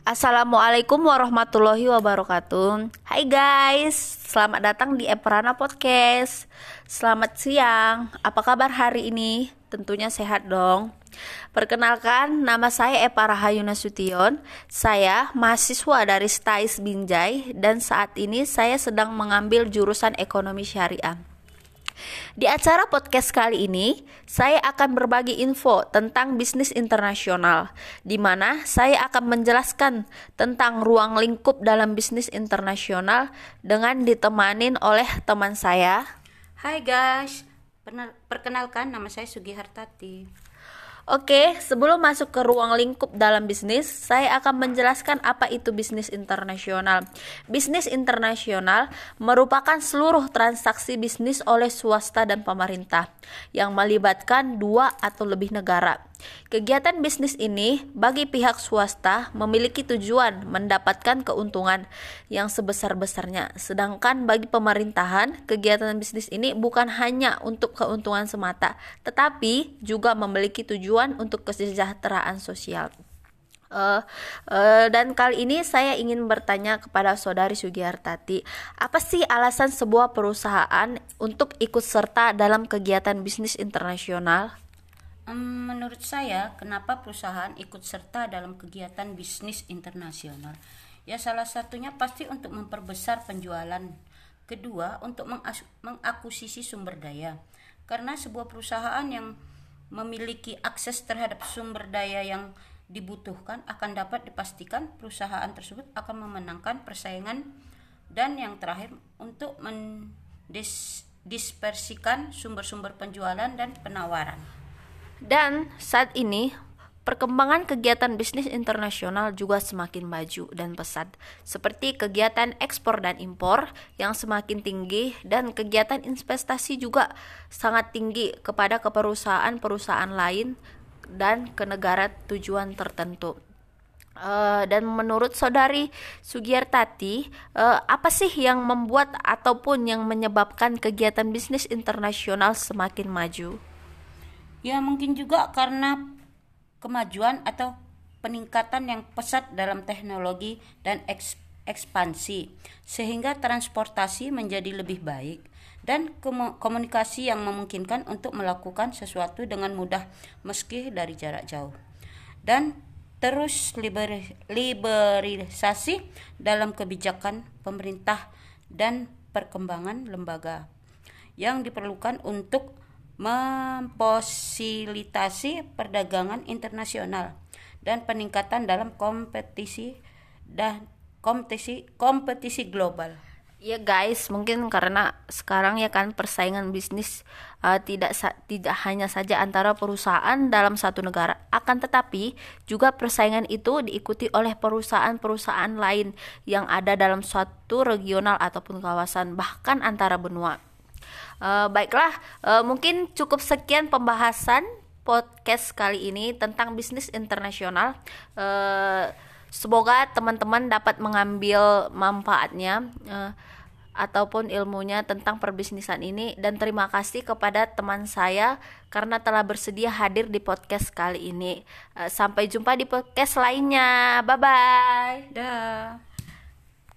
Assalamualaikum warahmatullahi wabarakatuh Hai guys, selamat datang di Eprana Podcast Selamat siang, apa kabar hari ini? Tentunya sehat dong Perkenalkan, nama saya Epa Nasution. Saya mahasiswa dari STAIS Binjai dan saat ini saya sedang mengambil jurusan ekonomi syariah. Di acara podcast kali ini, saya akan berbagi info tentang bisnis internasional, di mana saya akan menjelaskan tentang ruang lingkup dalam bisnis internasional dengan ditemanin oleh teman saya. Hai guys, perkenalkan nama saya Sugi Hartati. Oke, sebelum masuk ke ruang lingkup dalam bisnis, saya akan menjelaskan apa itu bisnis internasional. Bisnis internasional merupakan seluruh transaksi bisnis oleh swasta dan pemerintah yang melibatkan dua atau lebih negara. Kegiatan bisnis ini bagi pihak swasta memiliki tujuan mendapatkan keuntungan yang sebesar-besarnya, sedangkan bagi pemerintahan kegiatan bisnis ini bukan hanya untuk keuntungan semata, tetapi juga memiliki tujuan untuk kesejahteraan sosial. Uh, uh, dan kali ini saya ingin bertanya kepada saudari Sugiartati, apa sih alasan sebuah perusahaan untuk ikut serta dalam kegiatan bisnis internasional? Menurut saya, kenapa perusahaan ikut serta dalam kegiatan bisnis internasional? Ya, salah satunya pasti untuk memperbesar penjualan. Kedua, untuk mengakuisisi sumber daya. Karena sebuah perusahaan yang memiliki akses terhadap sumber daya yang dibutuhkan akan dapat dipastikan perusahaan tersebut akan memenangkan persaingan dan yang terakhir untuk mendispersikan sumber-sumber penjualan dan penawaran. Dan saat ini perkembangan kegiatan bisnis internasional juga semakin maju dan pesat, seperti kegiatan ekspor dan impor yang semakin tinggi dan kegiatan investasi juga sangat tinggi kepada keperusahaan-perusahaan lain dan ke negara tujuan tertentu. Uh, dan menurut saudari Sugiyartati, uh, apa sih yang membuat ataupun yang menyebabkan kegiatan bisnis internasional semakin maju? Ya mungkin juga karena kemajuan atau peningkatan yang pesat dalam teknologi dan eks ekspansi sehingga transportasi menjadi lebih baik dan komunikasi yang memungkinkan untuk melakukan sesuatu dengan mudah meski dari jarak jauh. Dan terus liber, liberalisasi dalam kebijakan pemerintah dan perkembangan lembaga yang diperlukan untuk memfasilitasi perdagangan internasional dan peningkatan dalam kompetisi dan kompetisi kompetisi global. Ya guys, mungkin karena sekarang ya kan persaingan bisnis uh, tidak tidak hanya saja antara perusahaan dalam satu negara, akan tetapi juga persaingan itu diikuti oleh perusahaan-perusahaan lain yang ada dalam suatu regional ataupun kawasan bahkan antara benua. Uh, baiklah, uh, mungkin cukup sekian pembahasan podcast kali ini tentang bisnis internasional. Uh, semoga teman-teman dapat mengambil manfaatnya uh, ataupun ilmunya tentang perbisnisan ini dan terima kasih kepada teman saya karena telah bersedia hadir di podcast kali ini. Sampai jumpa di podcast lainnya. Bye bye. Dah.